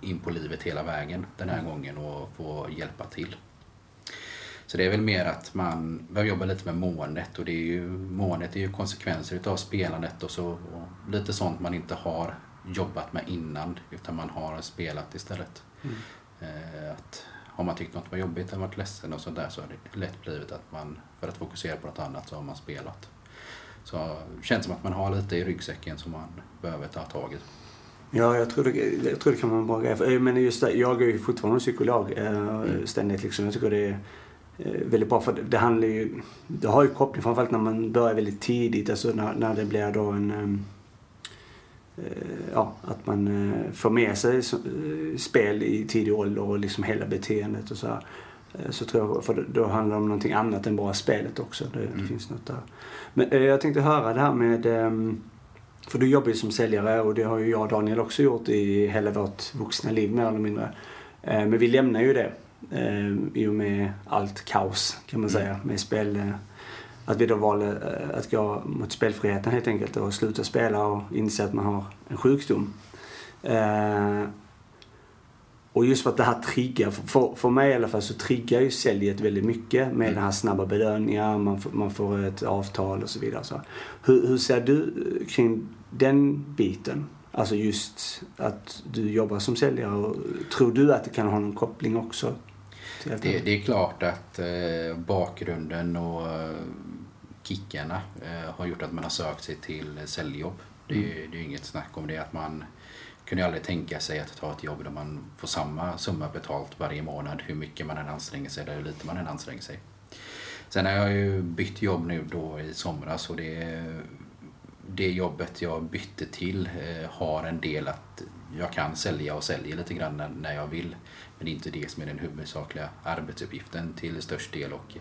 in på livet hela vägen den här gången och få hjälpa till. Så det är väl mer att man behöver jobba lite med måendet och det är ju, måendet är ju konsekvenser utav spelandet och så och lite sånt man inte har jobbat med innan utan man har spelat istället. Mm. Eh, att har man tyckt något var jobbigt eller varit ledsen och sådär så har det lätt blivit att man, för att fokusera på något annat, så har man spelat. Så det känns som att man har lite i ryggsäcken som man behöver ta tag i. Ja, jag tror det, jag tror det kan vara en bra grej. Men just det, jag är ju fortfarande psykolog eh, mm. ständigt. Liksom. Jag tycker det är eh, väldigt bra. För det, det handlar ju... Det har ju koppling framförallt när man börjar väldigt tidigt. Alltså när, när det blir då en... eh, ja, att man eh, får med sig eh, spel i tidig ålder och liksom hela beteendet och så här. Så tror jag, för då- handlar det om någonting annat än bara spelet också. Det, det Mm. finns något där. Men jag tänkte höra det här med ehm, för du jobbar ju som säljare och det har ju jag och Daniel också gjort i hela vårt vuxna liv mer eller mindre. Men vi lämnar ju det eh, i och med allt kaos kan man Mm. säga med spel. Att vi då valde eh, att gå mot spelfriheten helt enkelt och sluta spela och inse att man har en sjukdom. Eh, Och just för att det här triggar, för, för mig i alla fall så triggar ju säljet väldigt mycket med Mm. den här snabba bedömningar, man får, man får ett avtal och så vidare. Så hur, hur ser du kring den biten? Alltså just att du jobbar som säljare. Och, tror du att det kan ha någon koppling också? Det, det är klart att eh, bakgrunden och eh, kickarna eh, har gjort att man har sökt sig till säljjobb. Det, är ju- det är inget snack om det. att Man kunde aldrig tänka sig att ta ett jobb där man får samma summa betalt varje månad hur mycket man än anstränger sig eller hur lite man än anstränger sig. Sen har jag ju bytt jobb nu då i somras och det, det jobbet jag bytte till eh, har en del att jag kan sälja och säljer lite grann när, när jag vill. Men det är inte det som är den huvudsakliga arbetsuppgiften till störst del och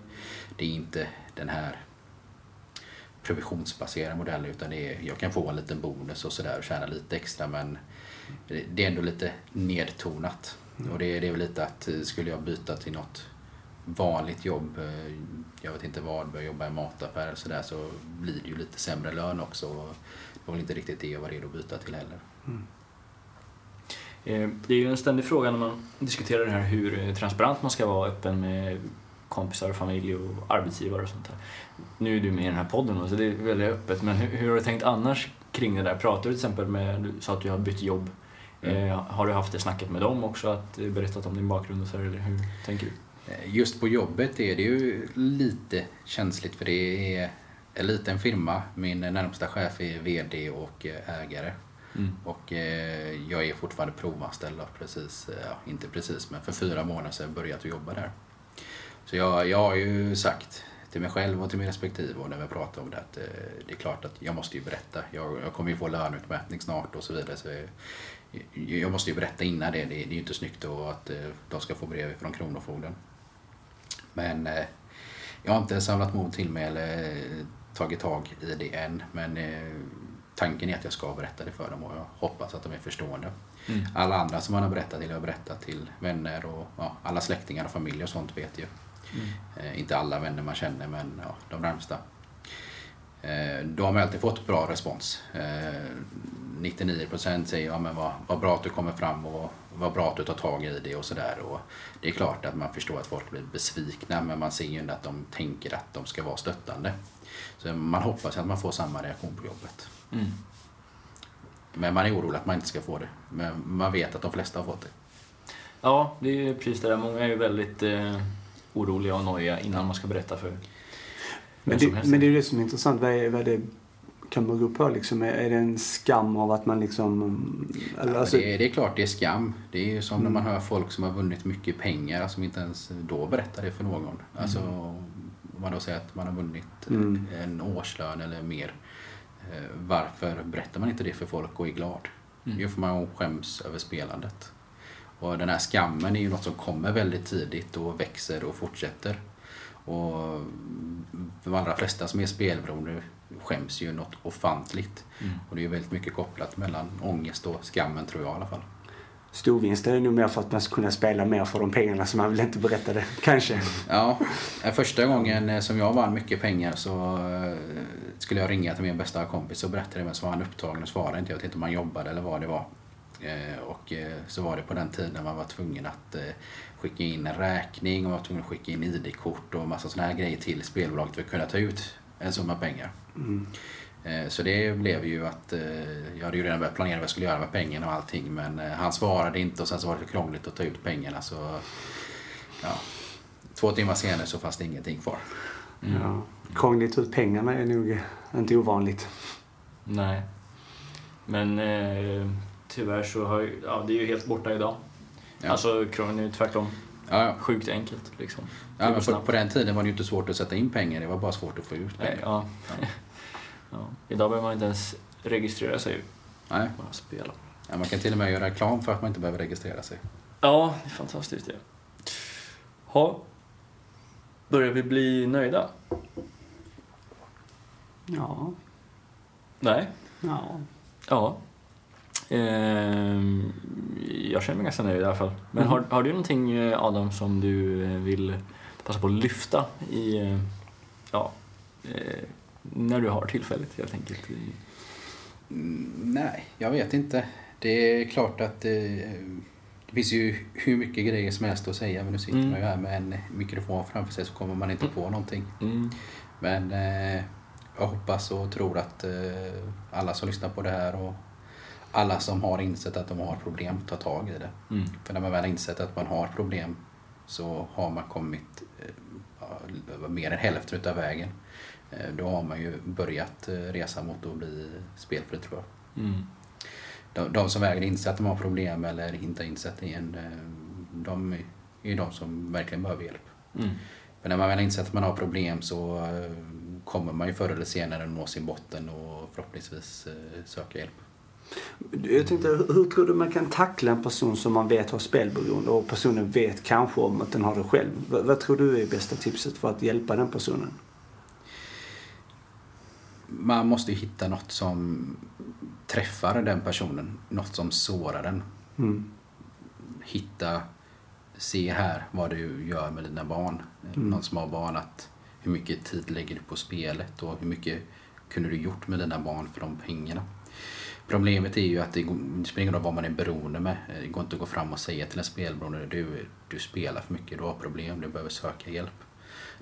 det är inte den här provisionsbaserade modellen utan det är, jag kan få en liten bonus och sådär och tjäna lite extra men det är ändå lite nedtonat. Och det, är- det är väl lite att eh, skulle jag byta till något vanligt jobb, eh, jag vet inte vad, börja jobba i mataffär eller sådär så blir det ju lite sämre lön också. Och det var väl inte riktigt det jag var redo att byta till heller. Eh, Det är ju en ständig fråga när man diskuterar det här hur transparent man ska vara öppen med kompisar, familj och arbetsgivare och sånt där. Nu är du med i den här podden så det är väldigt öppet men hur, hur har du tänkt annars kring det där? Pratar du till exempel med, du sa att du har bytt jobb. Mm. Eh, har du haft det snacket med dem också, att eh, berättat om din bakgrund och så här, eller hur tänker du? Eh, Just på jobbet är det ju lite känsligt för det är en liten firma. Min närmsta chef är VD och ägare. Mm. Och eh, jag är fortfarande provanställd precis, ja, inte precis, men för fyra månader sedan börjat jobba där. Så jag, jag har ju sagt till mig själv och till min respektive och när vi pratar om det att eh, det är klart att jag måste ju berätta. Jag, jag kommer ju få löneutmätning snart och så vidare. Så jag, jag måste ju berätta innan det. Det, det är ju inte snyggt då att eh, de ska få brev från Kronofogden. Men eh, jag har inte samlat mod till mig eller eh, tagit tag i det än. Men eh, tanken är att jag ska berätta det för dem och jag hoppas att de är förstående. Mm. Alla andra som man har berättat till, jag har berättat till vänner och ja, alla släktingar och familj och sånt vet ju. Mm. Eh, inte alla vänner man känner men ja, de närmsta. Eh, då har man alltid fått bra respons. Eh, 99% säger ja, men vad, vad bra att du kommer fram och vad bra att du tar tag i det och sådär. Det är klart att man förstår att folk blir besvikna men man ser ju ändå att de tänker att de ska vara stöttande. Så man hoppas att man får samma reaktion på jobbet. Mm. Men man är orolig att man inte ska få det. Men man vet att de flesta har fått det. Ja, det är precis det där. Många är ju väldigt eh, oroliga och nojiga innan man ska berätta för men, det, men det är ju det som är intressant. Vad, är, vad det kan bero på liksom? Är, är det en skam av att man liksom... Eller, Ja, alltså, det, är, det är klart det är skam. Det är ju som när Mm. man hör folk som har vunnit mycket pengar som inte ens då berättar det för någon. Alltså om man då säger att man har vunnit Mm. en årslön eller mer. eh, Varför berättar man inte det för folk och är glad? Mm. Jo, för man skäms över spelandet. Och den här skammen är ju något som kommer väldigt tidigt och växer och fortsätter. Och de allra flesta som är spelberoende skäms ju något ofantligt. Mm. Och det är ju väldigt mycket kopplat mellan ångest och skammen tror jag i alla fall. Storvinst är nog mer för att man ska kunna spela mer för de pengarna som man vill inte berätta det. Kanske. Ja, första gången eh, som jag vann mycket pengar så eh, skulle jag ringa till min bästa kompis och berätta det men så var han upptagen och svarade inte. Jag vet inte om han jobbade eller vad det var. Eh, Och eh, så var det på den tiden man var tvungen att eh, skicka in en räkning och man var tvungen att skicka in ID-kort och massa sådana här grejer till spelbolaget för att kunna ta ut en summa pengar. Mm. Så det blev ju att jag hade ju redan börjat planera vad jag skulle göra med pengarna och allting men han svarade inte och sen så var det för krångligt att ta ut pengarna så ja, två timmar senare så fanns det ingenting kvar. Mm. Ja. Krångligt ut pengarna är nog inte ovanligt. Nej. Men eh, tyvärr så har ju, ja, det är ju helt borta idag. Ja. Alltså krångel är ju tvärtom Ja, ja. sjukt enkelt liksom. ja men på, på den tiden var det ju inte svårt att sätta in pengar, det var bara svårt att få ut Nej, pengar. ja. ja. Idag behöver man inte ens registrera sig Nej. bara spela. Ja, man kan till och med göra reklam för att man inte behöver registrera sig. Ja, det är fantastiskt det. Ha. Börjar vi bli nöjda? Ja. Nej. Ja. Ja. Ehm, jag känner mig ganska nöjd i alla fall. Men Mm. har, har du någonting eh, Adam som du eh, vill passa på att lyfta i, eh, ja, när du har tillfället helt enkelt? Mm, nej, jag vet inte. Det är klart att det, det finns ju hur mycket grejer som helst att säga men nu sitter Mm. man ju här med en mikrofon framför sig så kommer man inte på någonting. Mm. Men jag hoppas och tror att alla som lyssnar på det här och alla som har insett att de har problem tar tag i det. Mm. För när man väl har insett att man har problem så har man kommit eh, mer än hälften utav vägen. Eh, Då har man ju börjat eh, resa mot att bli spelfri tror jag. Mm. De, de som väger inse att de har problem eller inte har insett det än, eh, de är ju de som verkligen behöver hjälp. Mm. För när man väl har insett att man har problem så eh, kommer man ju förr eller senare nå sin botten och förhoppningsvis söka hjälp. Jag tänkte, hur tror du man kan tackla en person som man vet har spelberoende och personen vet kanske om att den har det själv? Vad, vad tror du är bästa tipset för att hjälpa den personen? Man måste ju hitta något som träffar den personen, något som sårar den. Mm. hitta, se här vad du gör med dina barn. Mm. Någon som har barn, att hur mycket tid lägger du på spelet och hur mycket kunde du gjort med dina barn för de pengarna. Problemet är ju att det, går, det spelar ingen roll vad man är beroende med. Det går inte att gå fram och säga till en spelberoende du, du spelar för mycket, du har problem, du behöver söka hjälp.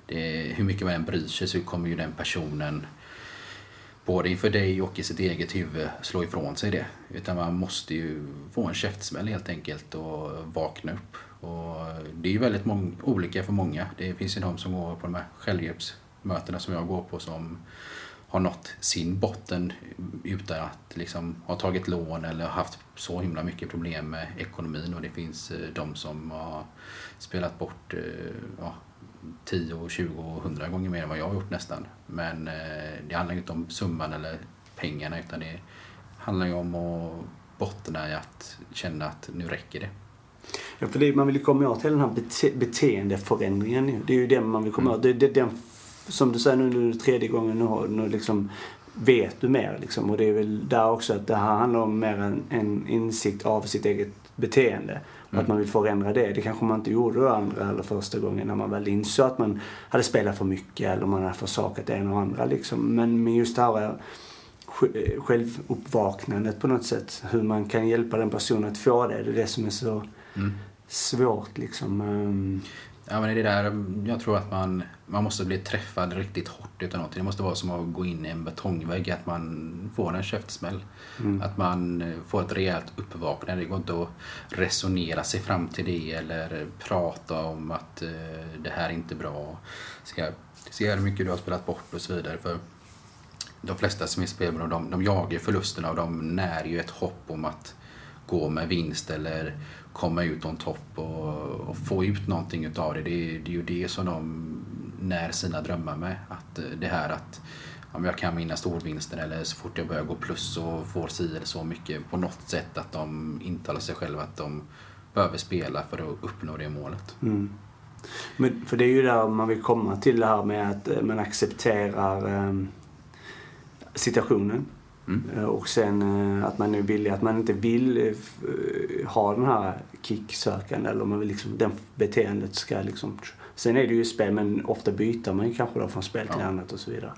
Det, hur mycket man än bryr sig så kommer ju den personen både inför dig och i sitt eget huvud slå ifrån sig det. Utan man måste ju få en käftsmäll helt enkelt och vakna upp. Och det är ju väldigt olika för många. Det finns ju de som går på de här självhjälpsmötena som jag går på som har nått sin botten utan att liksom ha tagit lån eller haft så himla mycket problem med ekonomin. Och det finns eh, de som har spelat bort eh, ja, 10, 20 och 100 gånger mer än vad jag har gjort nästan. Men eh, det handlar inte om summan eller pengarna utan det handlar ju om att bottna i att känna att nu räcker det. Ja, för det, man vill ju komma åt hela den här bete beteendeförändringen. Det är ju den man vill komma Mm. åt. Det, det, den, som du säger nu, nu är det tredje gången nu, har, nu liksom vet du mer. Liksom. Och det är väl där också att det här handlar om mer en, en insikt av sitt eget beteende. Mm. att man vill förändra det. Det kanske man inte gjorde andra eller första gången när man väl insåg att man hade spelat för mycket eller man hade försakat det ena och andra. Liksom. Men, men just det här är sj- självuppvaknandet på något sätt. Hur man kan hjälpa den personen att få det. Det är det som är så Mm. svårt liksom. Ja men det är där jag tror att man, man måste bli träffad riktigt hårt utav någonting. Det måste vara som att gå in i en betongvägg, att man får en käftsmäll. Mm. Att man får ett rejält uppvaknande. Det går inte att resonera sig fram till det eller prata om att eh, det här är inte bra. Se, se hur mycket du har spelat bort och så vidare. För de flesta som är spelberoende, de, de jagar förlusterna och de när ju ett hopp om att gå med vinst eller komma ut on topp och, och få ut någonting utav det. det. är- Det är ju det som de när sina drömmar med. Att eh, det här att om jag kan vinna storvinsten eller så fort jag börjar gå plus och får si eller så mycket på något sätt att de intalar sig själva att de behöver spela för att uppnå det målet. Mm. Men, för det är ju där man vill komma till det här med att eh, man accepterar eh, situationen. Mm. Och sen eh, att man är villig, att man inte vill eh, ha den här kicksökande eller man vill liksom, den beteendet ska liksom... Sen är det ju spel men ofta byter man ju kanske då från spel till Ja. annat och så vidare.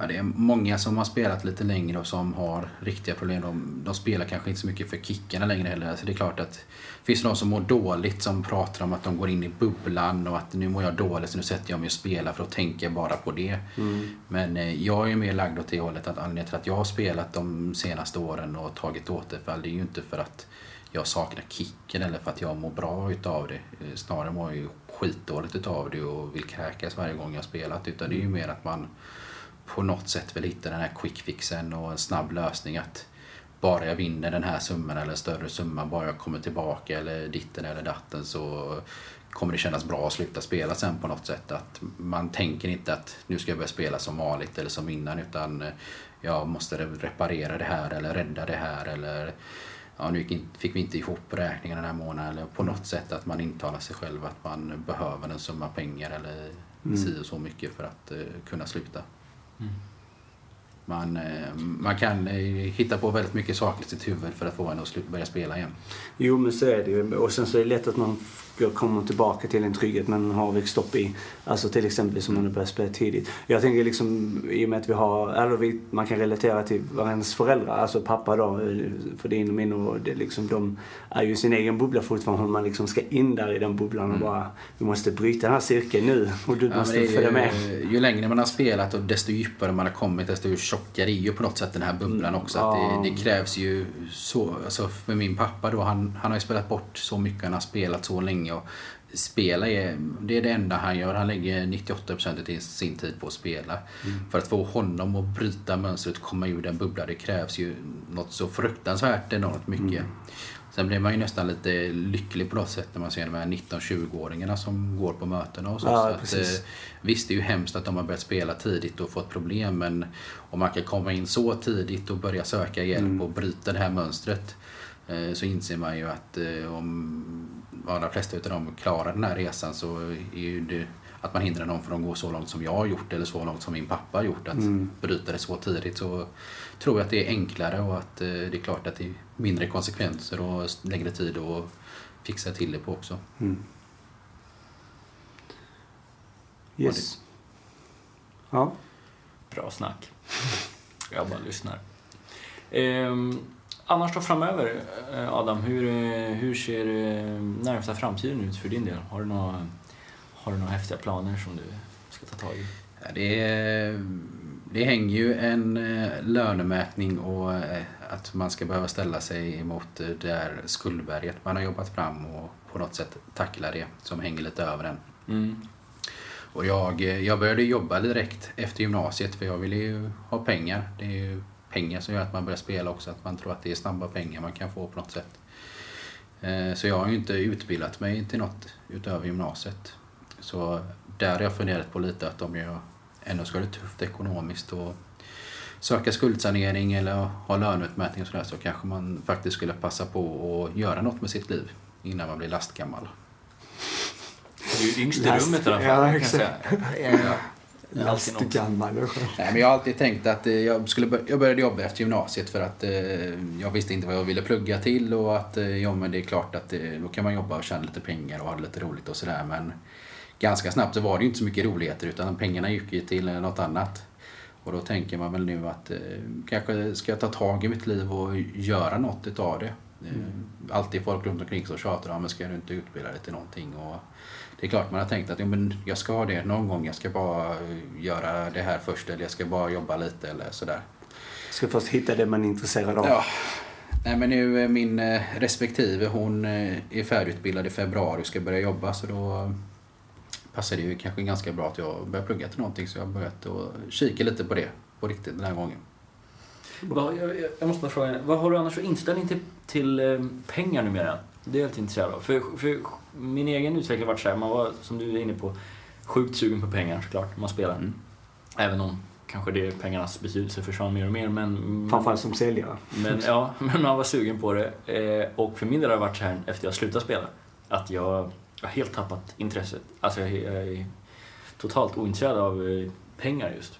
Ja, det är många som har spelat lite längre och som har riktiga problem. De, de spelar kanske inte så mycket för kickarna längre heller. Så det är klart att det finns någon som mår dåligt som pratar om att de går in i bubblan och att nu mår jag dåligt så nu sätter jag mig och spelar för att tänka bara på det. Mm. Men eh, jag är mer lagd åt det hållet att anledningen till att jag har spelat de senaste åren och tagit återfall det är ju inte för att jag saknar kicken eller för att jag mår bra utav det. Eh, Snarare mår jag ju skitdåligt utav det och vill kräkas varje gång jag spelat. Utan det är ju mer att man på något sätt vill hitta den här quick fixen och en snabb lösning att bara jag vinner den här summan eller större summa, bara jag kommer tillbaka eller ditten eller datten så kommer det kännas bra att sluta spela sen på något sätt. Att man tänker inte att nu ska jag börja spela som vanligt eller som innan utan eh, jag måste reparera det här eller rädda det här eller ja, nu fick vi inte ihop räkningen den här månaden eller på något sätt att man intalar sig själv att man behöver en summa pengar eller mm. si och så mycket för att uh, kunna sluta. Mm. Man, eh, man kan eh, hitta på väldigt mycket saker i sitt huvud för att få en att börja spela igen. Jo men så är det ju. Och sen så är det lätt att man kommer tillbaka till en trygghet man har upp i. Alltså till exempel som man har börjat spela tidigt. Jag tänker liksom i och med att vi har, eller vi, man kan relatera till varandras föräldrar, alltså pappa då, för din och min och det liksom, de är ju sin egen bubbla fortfarande. Man liksom ska in där i den bubblan och mm. bara, vi måste bryta den här cirkeln nu och du ja, måste följa med. Ju längre man har spelat och desto djupare man har kommit, desto tjockare är ju på något sätt den här bubblan också. Mm. Att det, det, krävs ju så, alltså för min pappa då, han, han har ju spelat bort så mycket, han har spelat så länge och spela är, det är det enda han gör. Han lägger 98% av sin tid på att spela. Mm. För att få honom att bryta mönstret, komma ur den bubblan, det krävs ju något så fruktansvärt enormt mycket. Mm. Sen blir man ju nästan lite lycklig på något sätt när man ser de här 19-20-åringarna som går på mötena och så. Ja, så att, eh, visst, det är ju hemskt att de har börjat spela tidigt och fått problem men om man kan komma in så tidigt och börja söka hjälp mm. och bryta det här mönstret Eh, så inser man ju att eh, om allra flesta av dem klarar den här resan så är ju det att man hindrar någon från att gå så långt som jag har gjort eller så långt som min pappa har gjort. Att mm. bryta det så tidigt så tror jag att det är enklare och att eh, det är klart att det är mindre konsekvenser och längre tid att fixa till det på också. Mm. Yes. Ja. Bra snack. Jag bara lyssnar. Um, annars då framöver, eh, Adam, hur, eh, hur ser eh, närmsta framtiden ut för din del? Har du några, har du några häftiga planer som du ska ta tag i? Det, det hänger ju en lönemätning och att man ska behöva ställa sig emot det där skuldberget man har jobbat fram och på något sätt tackla det som hänger lite över en. Mm. Och jag, jag började jobba direkt efter gymnasiet för jag ville ju ha pengar. Det är ju pengar som gör att man börjar spela också. Att man tror att det är snabba pengar man kan få på något sätt. Eh, så jag har ju inte utbildat mig till något utöver gymnasiet. Så där har jag funderat på lite att om jag ändå ska ha det tufft ekonomiskt och söka skuldsanering eller ha löneutmätning och sådär så kanske man faktiskt skulle passa på att göra något med sitt liv innan man blir lastgammal. Du är yngst i rummet i alla fall. Ja, exakt. Ja. Lastgammal. Nej, men jag har alltid tänkt att eh, jag, skulle, jag började jobba efter gymnasiet för att eh, jag visste inte vad jag ville plugga till och att eh, ja, men det är klart att eh, då kan man jobba och tjäna lite pengar och ha det lite roligt och sådär. Men ganska snabbt så var det inte så mycket roligheter utan pengarna gick ju till något annat. Och då tänker man väl nu att eh, kanske ska jag ta tag i mitt liv och göra något utav det. Mm. Alltid folk runt omkring som tjatar om, ska du inte utbilda dig till någonting? Och det är klart man har tänkt att ja, men jag ska ha det någon gång. Jag ska bara göra det här först eller jag ska bara jobba lite eller sådär. Ska först hitta det man är intresserad av. Ja. Nej men nu min eh, respektive hon eh, är färdigutbildad i februari och ska börja jobba så då passar det ju kanske ganska bra att jag börjar plugga till någonting så jag har börjat att kika lite på det på riktigt den här gången. Jag, jag, måste bara fråga, vad har du annars för inställning till, till eh, pengar numera? Det är jag lite intresserad av. För, för min egen utveckling har varit så här, man var som du är inne på sjukt sugen på pengar såklart när man spelar. Mm. Även om kanske det pengarnas betydelse försvann mer och mer. Men, Framförallt som säljare. Men, ja, men man var sugen på det. Eh, och för min del har det varit så här efter jag slutade spela. Att jag har helt tappat intresset. Alltså jag, jag är totalt ointresserad av eh, pengar just.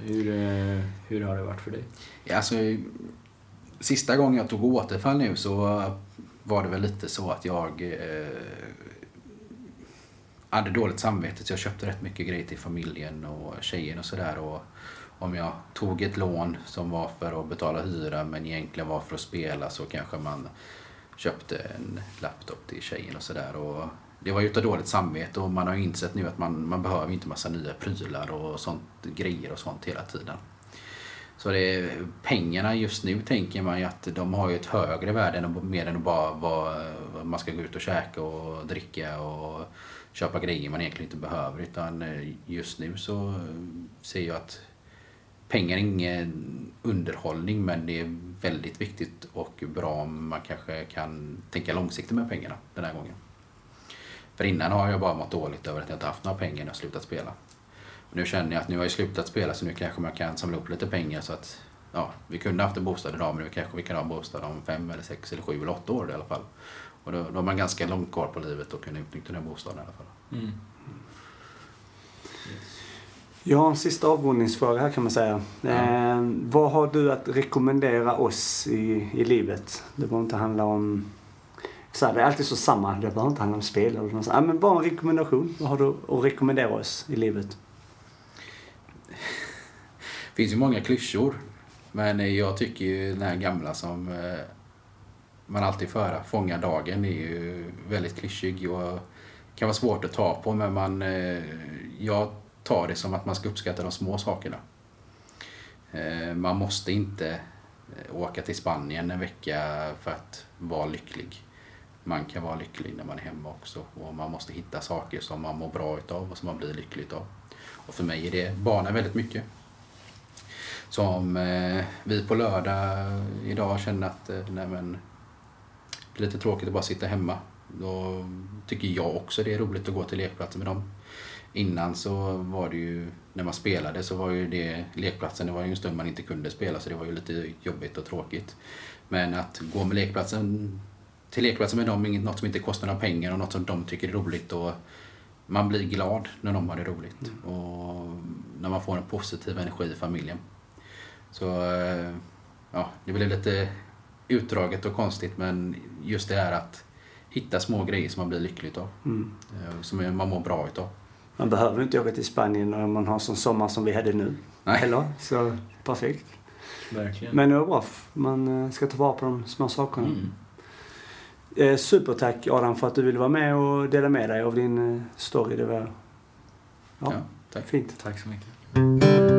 Hur, eh, hur har det varit för dig? Ja, alltså, sista gången jag tog återfall nu så var det väl lite så att jag eh, hade dåligt samvete så jag köpte rätt mycket grejer till familjen och tjejen och sådär. Om jag tog ett lån som var för att betala hyra men egentligen var för att spela så kanske man köpte en laptop till tjejen och sådär. Det var ju utav dåligt samvete och man har ju insett nu att man, man behöver inte massa nya prylar och sånt, grejer och sånt hela tiden. Så det är, pengarna just nu tänker man ju att de har ju ett högre värde än, mer än att bara vad man ska gå ut och käka och dricka och köpa grejer man egentligen inte behöver. Utan eh, just nu så eh, ser jag att pengar är ingen underhållning men det är väldigt viktigt och bra om man kanske kan tänka långsiktigt med pengarna den här gången. För innan har jag bara mått dåligt över att jag inte haft några pengar när jag slutat spela. Nu känner jag att nu har jag slutat spela så nu kanske man kan samla upp lite pengar så att ja, vi kunde haft en bostad idag men nu kanske vi kan ha en bostad om fem eller sex eller sju eller åtta år i alla fall. Och då, då har man ganska långt kvar på livet och kan utnyttja den här bostaden i alla fall. Mm. Jag har en sista avrundningsfråga här kan man säga. Eh, vad har du att rekommendera oss i, i livet? Det behöver inte handla om... Så här, det är alltid så samma. Det behöver inte handla om spel. Eller något sånt. ja, men bara en rekommendation. Vad har du att rekommendera oss i livet? Det finns ju många klyschor. Men jag tycker ju den här gamla som eh, man alltid får höra, fånga dagen, är ju väldigt klyschig och kan vara svårt att ta på men man, eh, jag tar det som att man ska uppskatta de små sakerna. Eh, man måste inte åka till Spanien en vecka för att vara lycklig. Man kan vara lycklig när man är hemma också och man måste hitta saker som man mår bra utav och som man blir lycklig utav. Och för mig är det barnen väldigt mycket. Som eh, vi på lördag idag känner att eh, nej men, det är lite tråkigt att bara sitta hemma. Då tycker jag också det är roligt att gå till lekplatsen med dem. Innan så var det ju, när man spelade så var ju det lekplatsen, det var ju en stund man inte kunde spela så det var ju lite jobbigt och tråkigt. Men att gå med lekplatsen, till lekplatsen med dem är något som inte kostar några pengar och något som de tycker är roligt och man blir glad när de har det roligt. Och när man får en positiv energi i familjen. Så eh, ja, det blir lite utdraget och konstigt men just det här att hitta små grejer som man blir lycklig av. Mm. Eh, som man mår bra utav. Man behöver inte åka till Spanien om man har sån sommar som vi hade nu. Nej. Heller. Så perfekt. Verkligen. Men det var bra. Man eh, ska ta vara på de små sakerna. Mm. Supertack Adam för att du ville vara med och dela med dig av din story. Det var ja, Ja, tack. fint. Tack så mycket.